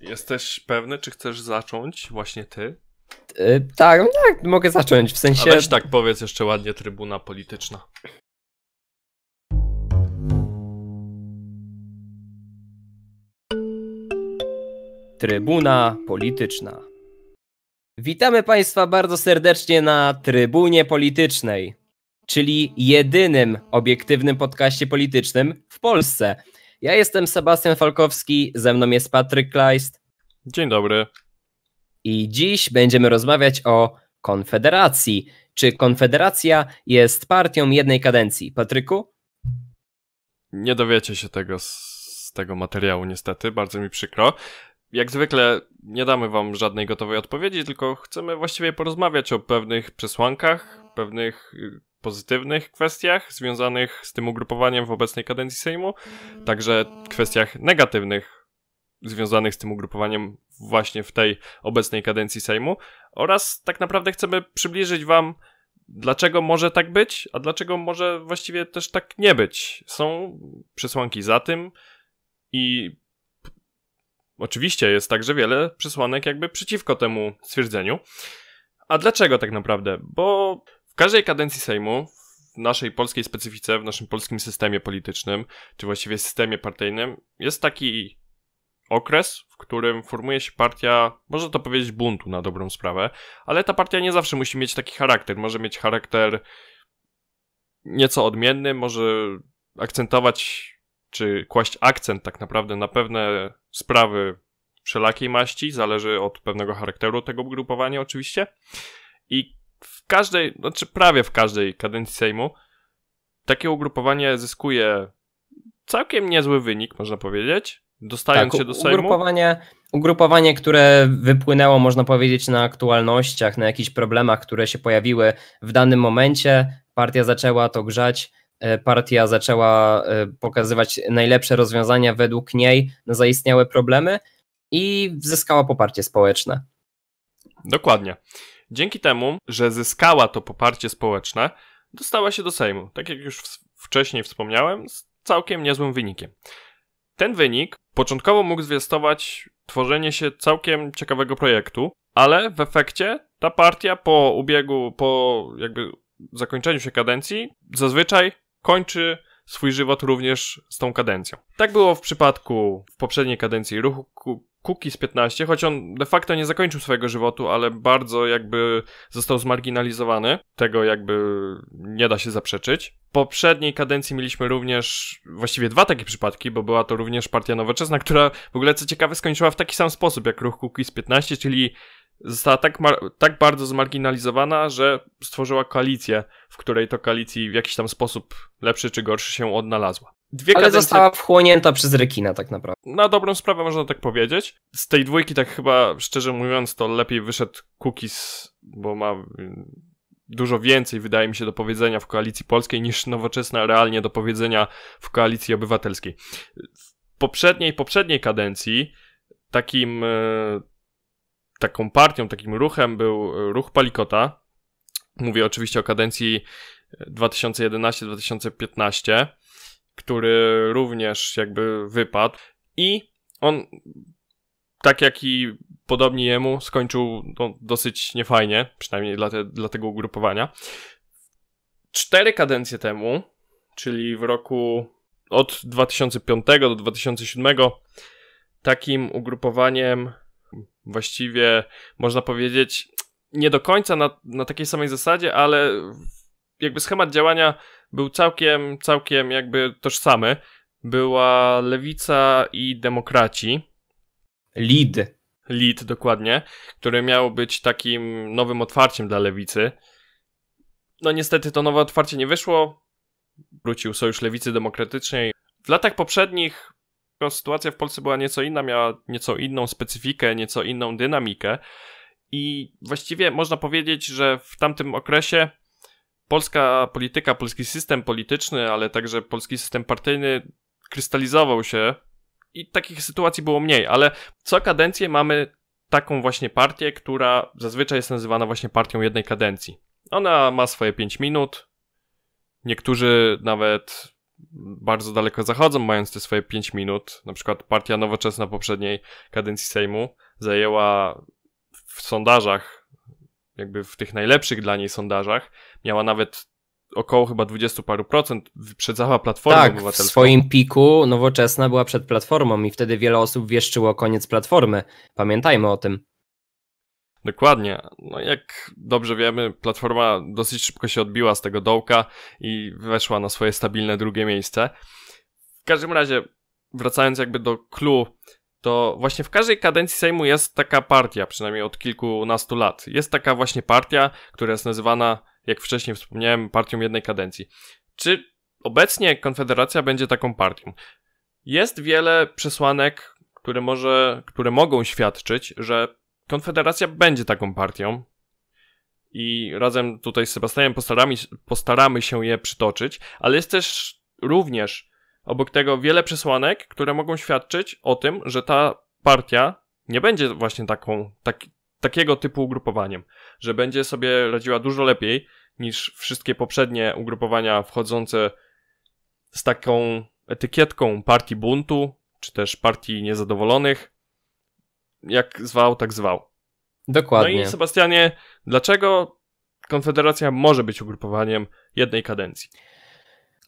Jesteś pewny, czy chcesz zacząć właśnie ty? Yy, tak, tak, mogę zacząć, w sensie... A weź tak powiedz jeszcze ładnie, trybuna polityczna. Trybuna polityczna. Witamy Państwa bardzo serdecznie na Trybunie Politycznej, czyli jedynym obiektywnym podcaście politycznym w Polsce. Ja jestem Sebastian Falkowski, ze mną jest Patryk Kleist. Dzień dobry. I dziś będziemy rozmawiać o Konfederacji. Czy Konfederacja jest partią jednej kadencji? Patryku? Nie dowiecie się tego z, tego materiału, niestety, bardzo mi przykro. Jak zwykle nie damy wam żadnej gotowej odpowiedzi, tylko chcemy właściwie porozmawiać o pewnych przesłankach, pewnych y, pozytywnych kwestiach związanych z tym ugrupowaniem w obecnej kadencji Sejmu, także kwestiach negatywnych związanych z tym ugrupowaniem właśnie w tej obecnej kadencji Sejmu oraz tak naprawdę chcemy przybliżyć wam dlaczego może tak być, a dlaczego może właściwie też tak nie być. Są przesłanki za tym i oczywiście jest także wiele przesłanek jakby przeciwko temu stwierdzeniu. A dlaczego tak naprawdę? Bo każdej kadencji Sejmu, w naszej polskiej specyfice, w naszym polskim systemie politycznym, czy właściwie systemie partyjnym, jest taki okres, w którym formuje się partia, można to powiedzieć buntu na dobrą sprawę, ale ta partia nie zawsze musi mieć taki charakter. Może mieć charakter nieco odmienny, może akcentować, czy kłaść akcent tak naprawdę na pewne sprawy wszelakiej maści, zależy od pewnego charakteru tego ugrupowania oczywiście. I w każdej, znaczy prawie w każdej kadencji Sejmu takie ugrupowanie zyskuje całkiem niezły wynik, można powiedzieć, dostając tak, się do Sejmu. Ugrupowanie, ugrupowanie, które wypłynęło, można powiedzieć, na aktualnościach, na jakichś problemach, które się pojawiły w danym momencie. Partia zaczęła to grzać, e, partia zaczęła e, pokazywać najlepsze rozwiązania według niej na zaistniałe problemy i zyskała poparcie społeczne. Dokładnie. Dzięki temu, że zyskała to poparcie społeczne, dostała się do Sejmu, tak jak już wcześniej wspomniałem, z całkiem niezłym wynikiem. Ten wynik początkowo mógł zwiastować tworzenie się całkiem ciekawego projektu, ale w efekcie ta partia po ubiegu, po jakby zakończeniu się kadencji, zazwyczaj kończy swój żywot również z tą kadencją. Tak było w przypadku w poprzedniej kadencji ruchu Cookies 15, choć on de facto nie zakończył swojego żywotu, ale bardzo jakby został zmarginalizowany. Tego jakby nie da się zaprzeczyć. W poprzedniej kadencji mieliśmy również właściwie dwa takie przypadki, bo była to również partia nowoczesna, która w ogóle co ciekawe skończyła w taki sam sposób jak ruch Cookies 15, czyli została tak, tak bardzo zmarginalizowana, że stworzyła koalicję, w której to koalicji w jakiś tam sposób lepszy czy gorszy się odnalazła. Dwie Ale kadencje... została wchłonięta przez rekina tak naprawdę. Na dobrą sprawę można tak powiedzieć. Z tej dwójki tak chyba, szczerze mówiąc, to lepiej wyszedł Cookies, bo ma mm, dużo więcej, wydaje mi się, do powiedzenia w koalicji polskiej niż nowoczesna realnie do powiedzenia w koalicji obywatelskiej. W poprzedniej, poprzedniej kadencji takim e, taką partią, takim ruchem był ruch Palikota. Mówię oczywiście o kadencji 2011-2015 który również jakby wypadł i on, tak jak i podobnie jemu, skończył no, dosyć niefajnie, przynajmniej dla, te, dla tego ugrupowania. Cztery kadencje temu, czyli w roku od 2005 do 2007, takim ugrupowaniem właściwie można powiedzieć nie do końca na, na takiej samej zasadzie, ale jakby schemat działania był całkiem, całkiem jakby tożsamy. Była lewica i demokraci. Lead. Lead, dokładnie, który miał być takim nowym otwarciem dla lewicy. No niestety to nowe otwarcie nie wyszło. Wrócił Sojusz Lewicy Demokratycznej. W latach poprzednich sytuacja w Polsce była nieco inna, miała nieco inną specyfikę, nieco inną dynamikę. I właściwie można powiedzieć, że w tamtym okresie polska polityka, polski system polityczny, ale także polski system partyjny krystalizował się i takich sytuacji było mniej, ale co kadencję mamy taką właśnie partię, która zazwyczaj jest nazywana właśnie partią jednej kadencji. Ona ma swoje 5 minut. Niektórzy nawet bardzo daleko zachodzą, mając te swoje 5 minut. Na przykład partia nowoczesna poprzedniej kadencji Sejmu zajęła w sondażach, jakby w tych najlepszych dla niej sondażach, miała nawet około chyba 20 paru procent, wyprzedzała Platformę tak, Obywatelską. w swoim piku nowoczesna była przed Platformą i wtedy wiele osób wieszczyło koniec Platformy. Pamiętajmy o tym. Dokładnie. No jak dobrze wiemy, Platforma dosyć szybko się odbiła z tego dołka i weszła na swoje stabilne drugie miejsce. W każdym razie, wracając jakby do clue, to właśnie w każdej kadencji Sejmu jest taka partia, przynajmniej od kilkunastu lat. Jest taka właśnie partia, która jest nazywana, jak wcześniej wspomniałem, partią jednej kadencji. Czy obecnie Konfederacja będzie taką partią? Jest wiele przesłanek, które, może, które mogą świadczyć, że Konfederacja będzie taką partią i razem tutaj z Sebastianem postaramy, postaramy się je przytoczyć, ale jest też również obok tego wiele przesłanek, które mogą świadczyć o tym, że ta partia nie będzie właśnie taką, tak, takiego typu ugrupowaniem, że będzie sobie radziła dużo lepiej niż wszystkie poprzednie ugrupowania wchodzące z taką etykietką partii buntu, czy też partii niezadowolonych, jak zwał, tak zwał. Dokładnie. No i Sebastianie, dlaczego Konfederacja może być ugrupowaniem jednej kadencji?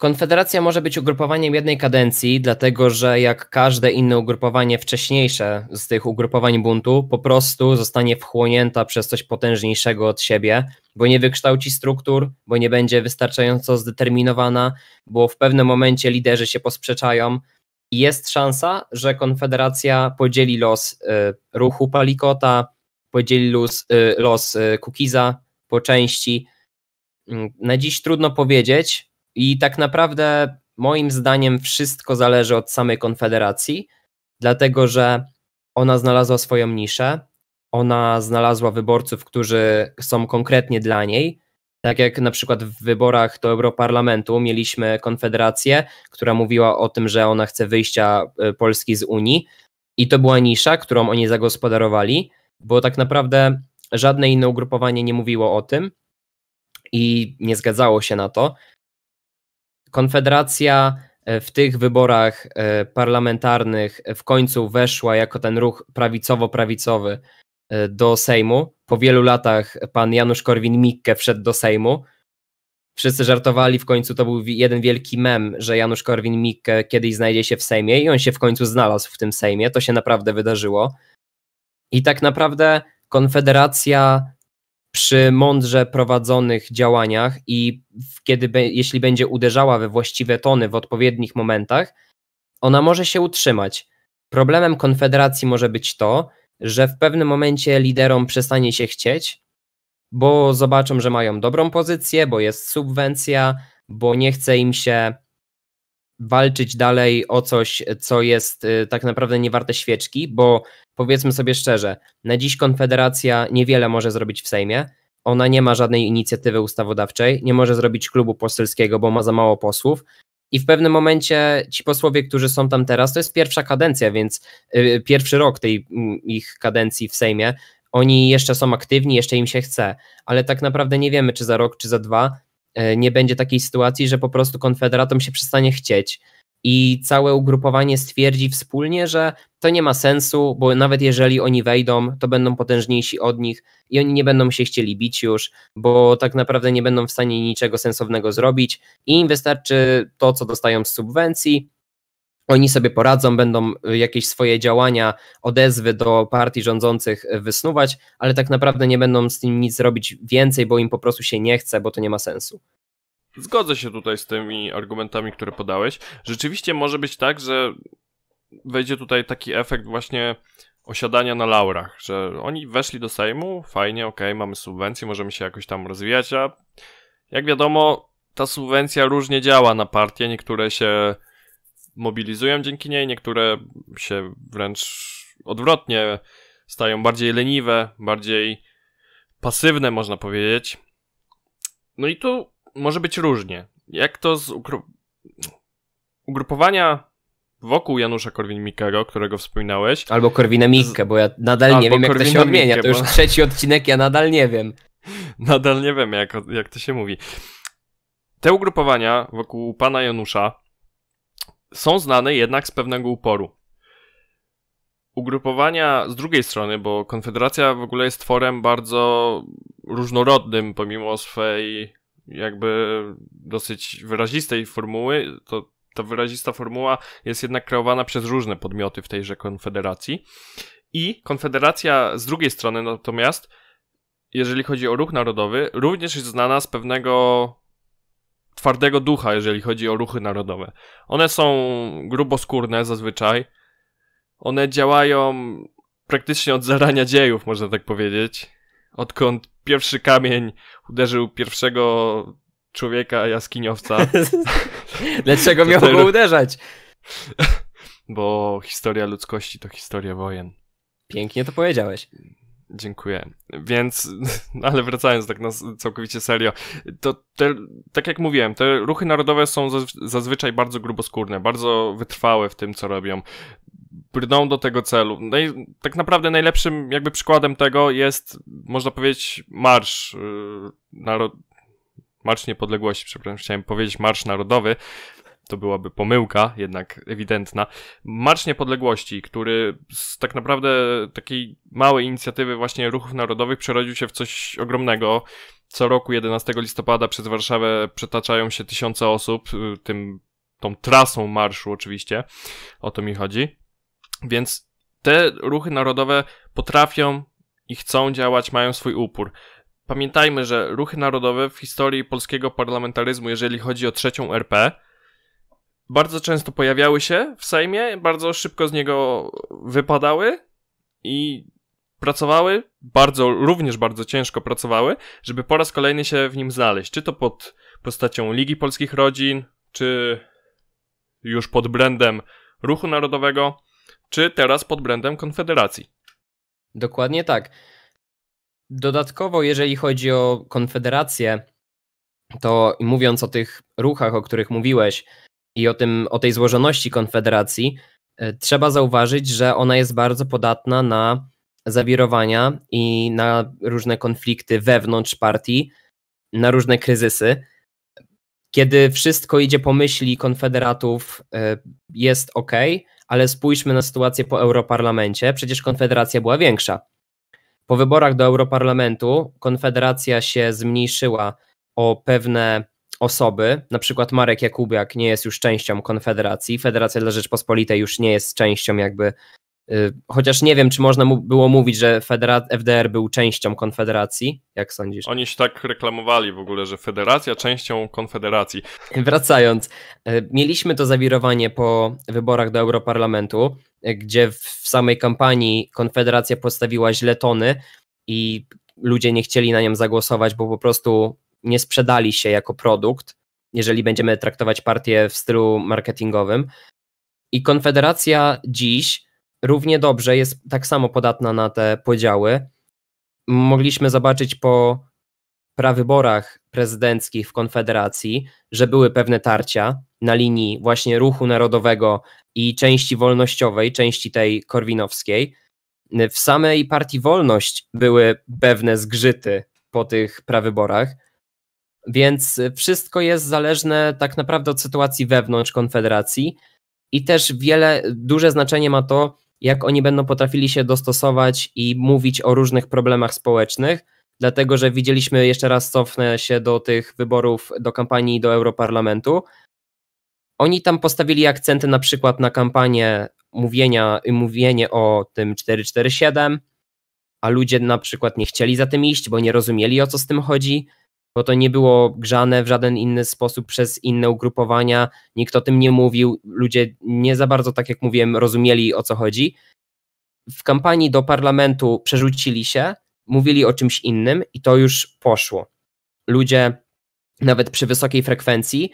Konfederacja może być ugrupowaniem jednej kadencji, dlatego że jak każde inne ugrupowanie wcześniejsze z tych ugrupowań buntu, po prostu zostanie wchłonięta przez coś potężniejszego od siebie, bo nie wykształci struktur, bo nie będzie wystarczająco zdeterminowana, bo w pewnym momencie liderzy się posprzeczają, jest szansa, że Konfederacja podzieli los y, ruchu Palikota, podzieli los, y, los y, Kukiza po części. Mm, na dziś trudno powiedzieć i tak naprawdę moim zdaniem wszystko zależy od samej Konfederacji, dlatego że ona znalazła swoją niszę, ona znalazła wyborców, którzy są konkretnie dla niej, tak jak na przykład w wyborach do Europarlamentu mieliśmy Konfederację, która mówiła o tym, że ona chce wyjścia e, Polski z Unii i to była nisza, którą oni zagospodarowali, bo tak naprawdę żadne inne ugrupowanie nie mówiło o tym i nie zgadzało się na to. Konfederacja e, w tych wyborach e, parlamentarnych w końcu weszła jako ten ruch prawicowo-prawicowy do Sejmu. Po wielu latach pan Janusz Korwin-Mikke wszedł do Sejmu. Wszyscy żartowali, w końcu to był jeden wielki mem, że Janusz Korwin-Mikke kiedyś znajdzie się w Sejmie i on się w końcu znalazł w tym Sejmie. To się naprawdę wydarzyło. I tak naprawdę Konfederacja przy mądrze prowadzonych działaniach i kiedy, jeśli będzie uderzała we właściwe tony w odpowiednich momentach, ona może się utrzymać. Problemem Konfederacji może być to, że w pewnym momencie liderom przestanie się chcieć, bo zobaczą, że mają dobrą pozycję, bo jest subwencja, bo nie chce im się walczyć dalej o coś, co jest y, tak naprawdę nie warte świeczki, bo powiedzmy sobie szczerze, na dziś Konfederacja niewiele może zrobić w Sejmie. Ona nie ma żadnej inicjatywy ustawodawczej, nie może zrobić klubu poselskiego, bo ma za mało posłów. I w pewnym momencie ci posłowie, którzy są tam teraz, to jest pierwsza kadencja, więc y, pierwszy rok tej mm, ich kadencji w Sejmie, oni jeszcze są aktywni, jeszcze im się chce, ale tak naprawdę nie wiemy, czy za rok, czy za dwa nie będzie takiej sytuacji, że po prostu konfederatom się przestanie chcieć i całe ugrupowanie stwierdzi wspólnie, że to nie ma sensu, bo nawet jeżeli oni wejdą, to będą potężniejsi od nich i oni nie będą się chcieli bić już, bo tak naprawdę nie będą w stanie niczego sensownego zrobić i im wystarczy to, co dostają z subwencji. Oni sobie poradzą, będą jakieś swoje działania, odezwy do partii rządzących wysnuwać, ale tak naprawdę nie będą z tym nic robić więcej, bo im po prostu się nie chce, bo to nie ma sensu. Zgodzę się tutaj z tymi argumentami, które podałeś. Rzeczywiście może być tak, że wejdzie tutaj taki efekt właśnie osiadania na laurach, że oni weszli do Sejmu, fajnie, okej, okay, mamy subwencję, możemy się jakoś tam rozwijać, a jak wiadomo, ta subwencja różnie działa na partie, niektóre się mobilizują dzięki niej, niektóre się wręcz odwrotnie stają bardziej leniwe, bardziej pasywne, można powiedzieć. No i tu może być różnie. Jak to z ugrupowania wokół Janusza Korwin-Mikkego, którego wspominałeś. Albo Korwina-Mikke, bo ja nadal nie wiem, jak to się odmienia. To już bo... trzeci odcinek, ja nadal nie wiem. Nadal nie wiem, jak, jak to się mówi. Te ugrupowania wokół pana Janusza są znane jednak z pewnego uporu. Ugrupowania z drugiej strony, bo Konfederacja w ogóle jest tworem bardzo różnorodnym, pomimo swej jakby dosyć wyrazistej formuły, to ta wyrazista formuła jest jednak kreowana przez różne podmioty w tejże Konfederacji. I Konfederacja z drugiej strony natomiast, jeżeli chodzi o ruch narodowy, również jest znana z pewnego twardego ducha, jeżeli chodzi o ruchy narodowe. One są gruboskórne zazwyczaj. One działają praktycznie od zarania dziejów, można tak powiedzieć. Odkąd pierwszy kamień uderzył pierwszego człowieka jaskiniowca. Dlaczego miał go uderzać? Bo historia ludzkości to historia wojen. Pięknie to powiedziałeś. Dziękuję. Więc, ale wracając tak na całkowicie serio, to te, tak jak mówiłem, te ruchy narodowe są zazwyczaj bardzo gruboskórne, bardzo wytrwałe w tym, co robią. Brną do tego celu. No i tak naprawdę najlepszym jakby przykładem tego jest, można powiedzieć, marsz yy, narod... Marsz Niepodległości, przepraszam, chciałem powiedzieć Marsz Narodowy, to byłaby pomyłka, jednak ewidentna. Marsz Niepodległości, który z tak naprawdę takiej małej inicjatywy właśnie ruchów narodowych przerodził się w coś ogromnego. Co roku 11 listopada przez Warszawę przetaczają się tysiące osób, y, tym, tą trasą marszu oczywiście, o to mi chodzi. Więc te ruchy narodowe potrafią i chcą działać, mają swój upór. Pamiętajmy, że ruchy narodowe w historii polskiego parlamentaryzmu, jeżeli chodzi o trzecią RP, bardzo często pojawiały się w Sejmie, bardzo szybko z niego wypadały i pracowały, bardzo, również bardzo ciężko pracowały, żeby po raz kolejny się w nim znaleźć. Czy to pod postacią Ligi Polskich Rodzin, czy już pod brandem Ruchu Narodowego, czy teraz pod brandem Konfederacji. Dokładnie tak. Dodatkowo, jeżeli chodzi o Konfederację, to mówiąc o tych ruchach, o których mówiłeś, i o, tym, o tej złożoności Konfederacji, e, trzeba zauważyć, że ona jest bardzo podatna na zawirowania i na różne konflikty wewnątrz partii, na różne kryzysy. Kiedy wszystko idzie po myśli konfederatów, e, jest ok, ale spójrzmy na sytuację po Europarlamencie. Przecież Konfederacja była większa. Po wyborach do Europarlamentu Konfederacja się zmniejszyła o pewne osoby, na przykład Marek Jakubiak nie jest już częścią Konfederacji, Federacja dla Rzeczpospolitej już nie jest częścią jakby, yy, chociaż nie wiem, czy można mu było mówić, że Federa FDR był częścią Konfederacji, jak sądzisz? Oni się tak reklamowali w ogóle, że Federacja częścią Konfederacji. Wracając, yy, mieliśmy to zawirowanie po wyborach do Europarlamentu, yy, gdzie w samej kampanii Konfederacja postawiła źle tony i ludzie nie chcieli na nią zagłosować, bo po prostu nie sprzedali się jako produkt, jeżeli będziemy traktować partię w stylu marketingowym. I Konfederacja dziś równie dobrze jest tak samo podatna na te podziały. Mogliśmy zobaczyć po prawyborach prezydenckich w Konfederacji, że były pewne tarcia na linii właśnie ruchu narodowego i części wolnościowej, części tej korwinowskiej. W samej partii Wolność były pewne zgrzyty po tych prawyborach. Więc wszystko jest zależne tak naprawdę od sytuacji wewnątrz Konfederacji i też wiele, duże znaczenie ma to, jak oni będą potrafili się dostosować i mówić o różnych problemach społecznych, dlatego że widzieliśmy, jeszcze raz cofnę się do tych wyborów, do kampanii do Europarlamentu. Oni tam postawili akcenty na przykład na kampanię mówienia, mówienie o tym 447, a ludzie na przykład nie chcieli za tym iść, bo nie rozumieli o co z tym chodzi bo to nie było grzane w żaden inny sposób przez inne ugrupowania, nikt o tym nie mówił, ludzie nie za bardzo, tak jak mówiłem, rozumieli o co chodzi. W kampanii do parlamentu przerzucili się, mówili o czymś innym i to już poszło. Ludzie nawet przy wysokiej frekwencji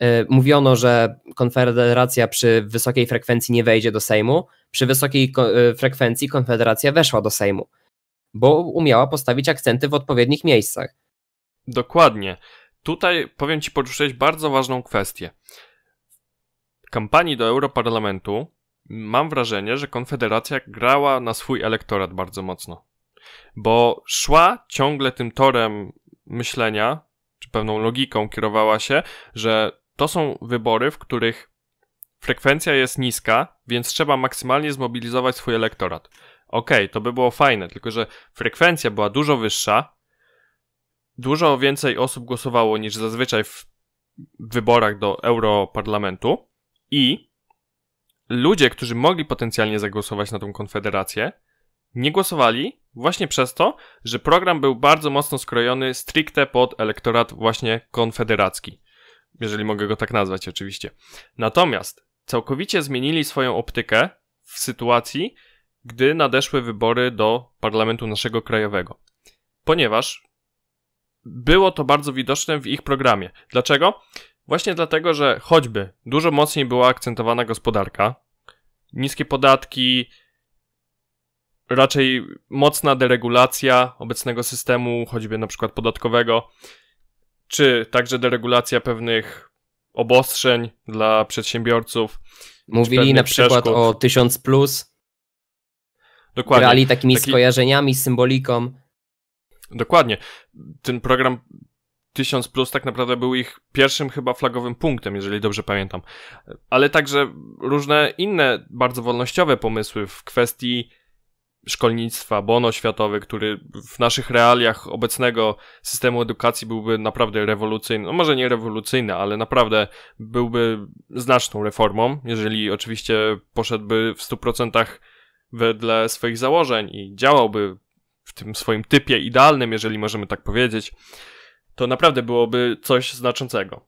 yy, mówiono, że Konfederacja przy wysokiej frekwencji nie wejdzie do Sejmu, przy wysokiej yy, frekwencji Konfederacja weszła do Sejmu, bo umiała postawić akcenty w odpowiednich miejscach. Dokładnie. Tutaj powiem Ci poruszyć bardzo ważną kwestię. W kampanii do Europarlamentu mam wrażenie, że Konfederacja grała na swój elektorat bardzo mocno. Bo szła ciągle tym torem myślenia, czy pewną logiką kierowała się, że to są wybory, w których frekwencja jest niska, więc trzeba maksymalnie zmobilizować swój elektorat. Okej, okay, to by było fajne, tylko że frekwencja była dużo wyższa, dużo więcej osób głosowało niż zazwyczaj w wyborach do Europarlamentu i ludzie, którzy mogli potencjalnie zagłosować na tą konfederację, nie głosowali właśnie przez to, że program był bardzo mocno skrojony stricte pod elektorat właśnie konfederacki. Jeżeli mogę go tak nazwać, oczywiście. Natomiast całkowicie zmienili swoją optykę w sytuacji, gdy nadeszły wybory do parlamentu naszego krajowego. Ponieważ było to bardzo widoczne w ich programie. Dlaczego? Właśnie dlatego, że choćby dużo mocniej była akcentowana gospodarka, niskie podatki, raczej mocna deregulacja obecnego systemu, choćby na przykład podatkowego, czy także deregulacja pewnych obostrzeń dla przedsiębiorców. Mówili na przykład przeszkód. o 1000 plus. Dokładnie. Grali takimi Taki... skojarzeniami, symboliką. Dokładnie. Ten program 1000 plus tak naprawdę był ich pierwszym chyba flagowym punktem, jeżeli dobrze pamiętam. Ale także różne inne bardzo wolnościowe pomysły w kwestii szkolnictwa, bon oświatowy, który w naszych realiach obecnego systemu edukacji byłby naprawdę rewolucyjny. No może nie rewolucyjny, ale naprawdę byłby znaczną reformą, jeżeli oczywiście poszedłby w 100% wedle swoich założeń i działałby w tym swoim typie idealnym, jeżeli możemy tak powiedzieć, to naprawdę byłoby coś znaczącego.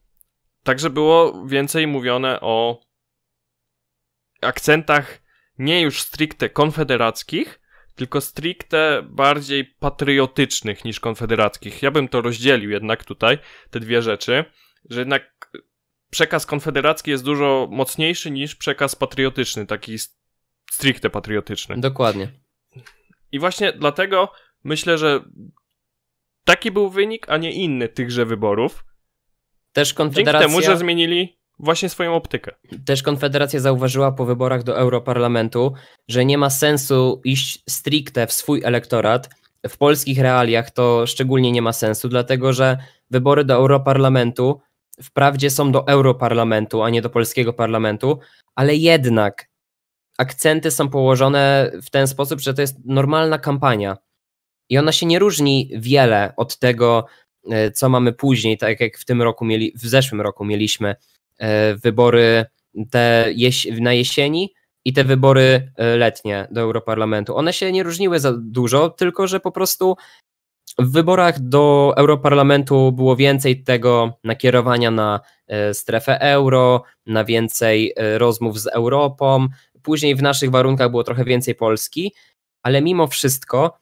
Także było więcej mówione o akcentach nie już stricte konfederackich, tylko stricte bardziej patriotycznych niż konfederackich. Ja bym to rozdzielił jednak tutaj, te dwie rzeczy, że jednak przekaz konfederacki jest dużo mocniejszy niż przekaz patriotyczny, taki stricte patriotyczny. Dokładnie. I właśnie dlatego myślę, że taki był wynik, a nie inny tychże wyborów. Też Konfederacja... Dzięki temu, że zmienili właśnie swoją optykę. Też Konfederacja zauważyła po wyborach do Europarlamentu, że nie ma sensu iść stricte w swój elektorat. W polskich realiach to szczególnie nie ma sensu, dlatego że wybory do Europarlamentu wprawdzie są do Europarlamentu, a nie do polskiego parlamentu, ale jednak akcenty są położone w ten sposób, że to jest normalna kampania. I ona się nie różni wiele od tego, e, co mamy później, tak jak w tym roku mieli, w zeszłym roku mieliśmy e, wybory te jeś na jesieni i te wybory e, letnie do Europarlamentu. One się nie różniły za dużo, tylko że po prostu w wyborach do Europarlamentu było więcej tego nakierowania na strefę euro, na więcej rozmów z Europą, Później w naszych warunkach było trochę więcej Polski, ale mimo wszystko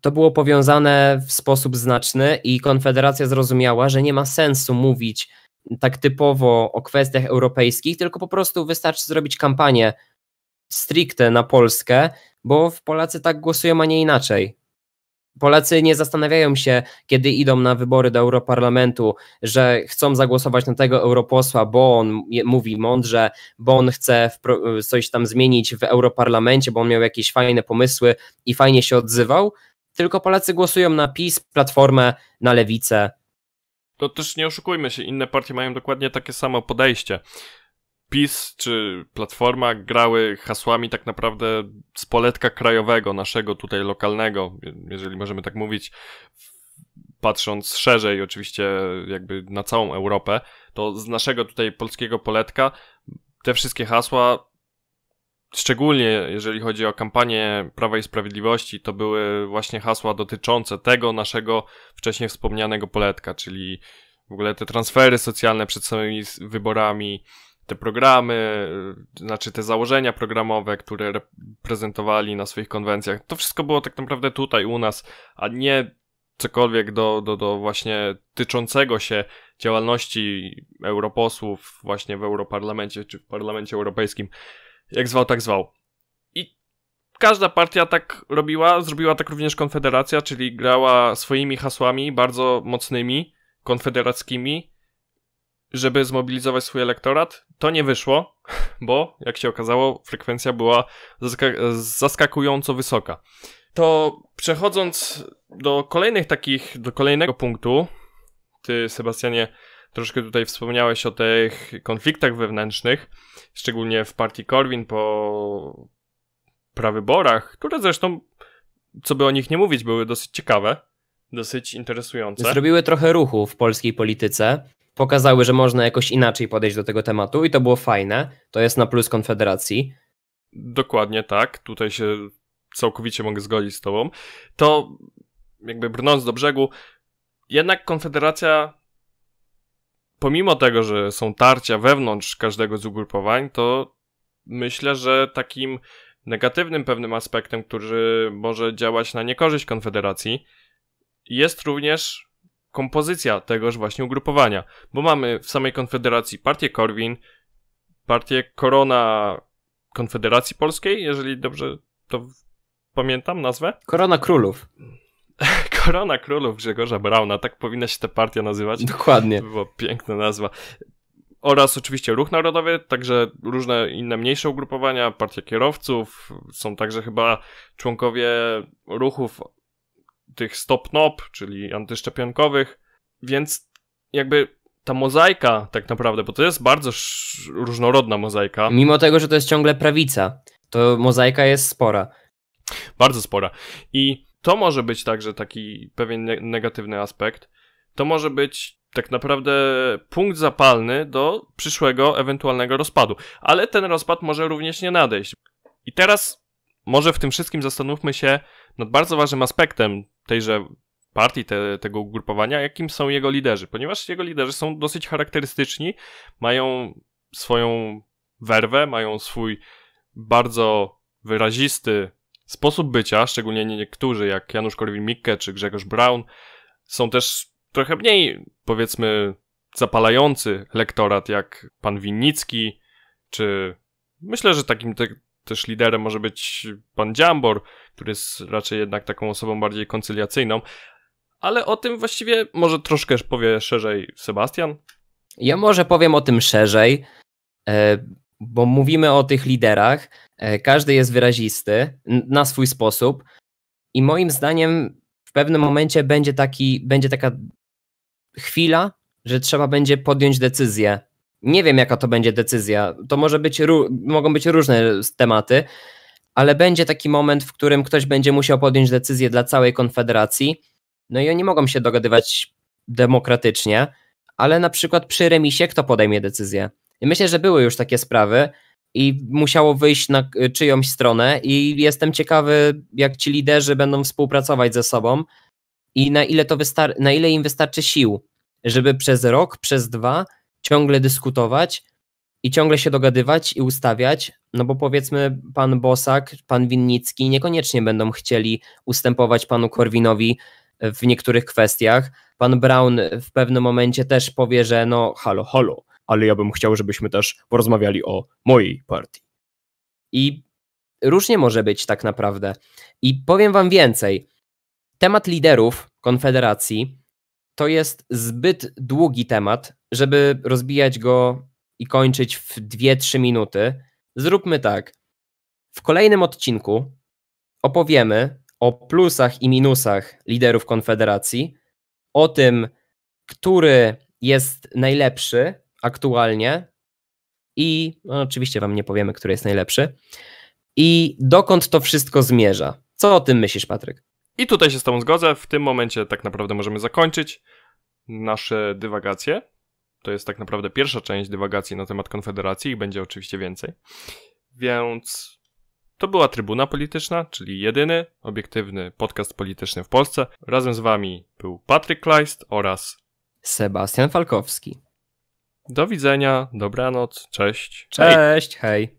to było powiązane w sposób znaczny i Konfederacja zrozumiała, że nie ma sensu mówić tak typowo o kwestiach europejskich, tylko po prostu wystarczy zrobić kampanię stricte na Polskę, bo Polacy tak głosują, a nie inaczej. Polacy nie zastanawiają się, kiedy idą na wybory do Europarlamentu, że chcą zagłosować na tego europosła, bo on mówi mądrze, bo on chce coś tam zmienić w Europarlamencie, bo on miał jakieś fajne pomysły i fajnie się odzywał. Tylko Polacy głosują na PiS, Platformę, na Lewicę. To też nie oszukujmy się, inne partie mają dokładnie takie samo podejście. PiS czy Platforma grały hasłami tak naprawdę z poletka krajowego, naszego tutaj lokalnego, jeżeli możemy tak mówić, patrząc szerzej oczywiście jakby na całą Europę, to z naszego tutaj polskiego poletka te wszystkie hasła, szczególnie jeżeli chodzi o kampanię Prawa i Sprawiedliwości, to były właśnie hasła dotyczące tego naszego wcześniej wspomnianego poletka, czyli w ogóle te transfery socjalne przed samymi wyborami, te programy, znaczy te założenia programowe, które prezentowali na swoich konwencjach, to wszystko było tak naprawdę tutaj u nas, a nie cokolwiek do, do, do właśnie tyczącego się działalności europosłów właśnie w Europarlamencie czy w Parlamencie Europejskim, jak zwał, tak zwał. I każda partia tak robiła, zrobiła tak również Konfederacja, czyli grała swoimi hasłami bardzo mocnymi, konfederackimi, żeby zmobilizować swój elektorat. To nie wyszło, bo jak się okazało, frekwencja była zaskakująco wysoka. To przechodząc do kolejnych takich, do kolejnego punktu, ty Sebastianie troszkę tutaj wspomniałeś o tych konfliktach wewnętrznych, szczególnie w partii Corwin po prawyborach, które zresztą, co by o nich nie mówić, były dosyć ciekawe, dosyć interesujące. Zrobiły trochę ruchu w polskiej polityce, pokazały, że można jakoś inaczej podejść do tego tematu i to było fajne. To jest na plus Konfederacji. Dokładnie tak, tutaj się całkowicie mogę zgodzić z tobą. To jakby brnąc do brzegu, jednak Konfederacja, pomimo tego, że są tarcia wewnątrz każdego z ugrupowań, to myślę, że takim negatywnym pewnym aspektem, który może działać na niekorzyść Konfederacji, jest również kompozycja tegoż właśnie ugrupowania, bo mamy w samej Konfederacji partię Korwin, partię Korona Konfederacji Polskiej, jeżeli dobrze to pamiętam nazwę? Korona Królów. Korona Królów Grzegorza Brauna, tak powinna się ta partia nazywać. Dokładnie. To była piękna nazwa. Oraz oczywiście Ruch Narodowy, także różne inne mniejsze ugrupowania, partia kierowców, są także chyba członkowie ruchów tych stop-nop, czyli antyszczepionkowych, więc jakby ta mozaika tak naprawdę, bo to jest bardzo różnorodna mozaika. Mimo tego, że to jest ciągle prawica, to mozaika jest spora. Bardzo spora. I to może być także taki pewien negatywny aspekt. To może być tak naprawdę punkt zapalny do przyszłego ewentualnego rozpadu. Ale ten rozpad może również nie nadejść. I teraz może w tym wszystkim zastanówmy się nad bardzo ważnym aspektem tejże partii, te, tego ugrupowania, jakim są jego liderzy, ponieważ jego liderzy są dosyć charakterystyczni, mają swoją werwę, mają swój bardzo wyrazisty sposób bycia, szczególnie niektórzy, jak Janusz Korwin-Mikke czy Grzegorz Braun, są też trochę mniej, powiedzmy, zapalający lektorat, jak pan Winnicki, czy myślę, że takim te, też liderem może być pan Dziambor, który jest raczej jednak taką osobą bardziej koncyliacyjną, ale o tym właściwie może troszkę powie szerzej Sebastian. Ja może powiem o tym szerzej, e, bo mówimy o tych liderach. E, każdy jest wyrazisty na swój sposób i moim zdaniem w pewnym momencie będzie, taki, będzie taka chwila, że trzeba będzie podjąć decyzję. Nie wiem, jaka to będzie decyzja. To może być, mogą być różne tematy, ale będzie taki moment, w którym ktoś będzie musiał podjąć decyzję dla całej Konfederacji no i oni mogą się dogadywać demokratycznie, ale na przykład przy remisie kto podejmie decyzję? I myślę, że były już takie sprawy i musiało wyjść na czyjąś stronę i jestem ciekawy, jak ci liderzy będą współpracować ze sobą i na ile, to wystar- na ile im wystarczy sił, żeby przez rok, przez dwa ciągle dyskutować i ciągle się dogadywać i ustawiać, no bo powiedzmy pan Bosak, pan Winnicki niekoniecznie będą chcieli ustępować panu Korwinowi w niektórych kwestiach. Pan Brown w pewnym momencie też powie, że no halo, halo, ale ja bym chciał, żebyśmy też porozmawiali o mojej partii. I różnie może być tak naprawdę. I powiem wam więcej. Temat liderów Konfederacji to jest zbyt długi temat, żeby rozbijać go i kończyć w 2-3 minuty. Zróbmy tak. W kolejnym odcinku opowiemy o plusach i minusach liderów Konfederacji, o tym, który jest najlepszy aktualnie i no, oczywiście Wam nie powiemy, który jest najlepszy i dokąd to wszystko zmierza. Co o tym myślisz, Patryk? I tutaj się z Tobą zgodzę. W tym momencie tak naprawdę możemy zakończyć nasze dywagacje. To jest tak naprawdę pierwsza część dywagacji na temat Konfederacji i będzie oczywiście więcej. Więc to była Trybuna Polityczna, czyli jedyny obiektywny podcast polityczny w Polsce. Razem z wami był Patryk Kleist oraz Sebastian Falkowski. Do widzenia, dobranoc, cześć. Cześć, hej. hej.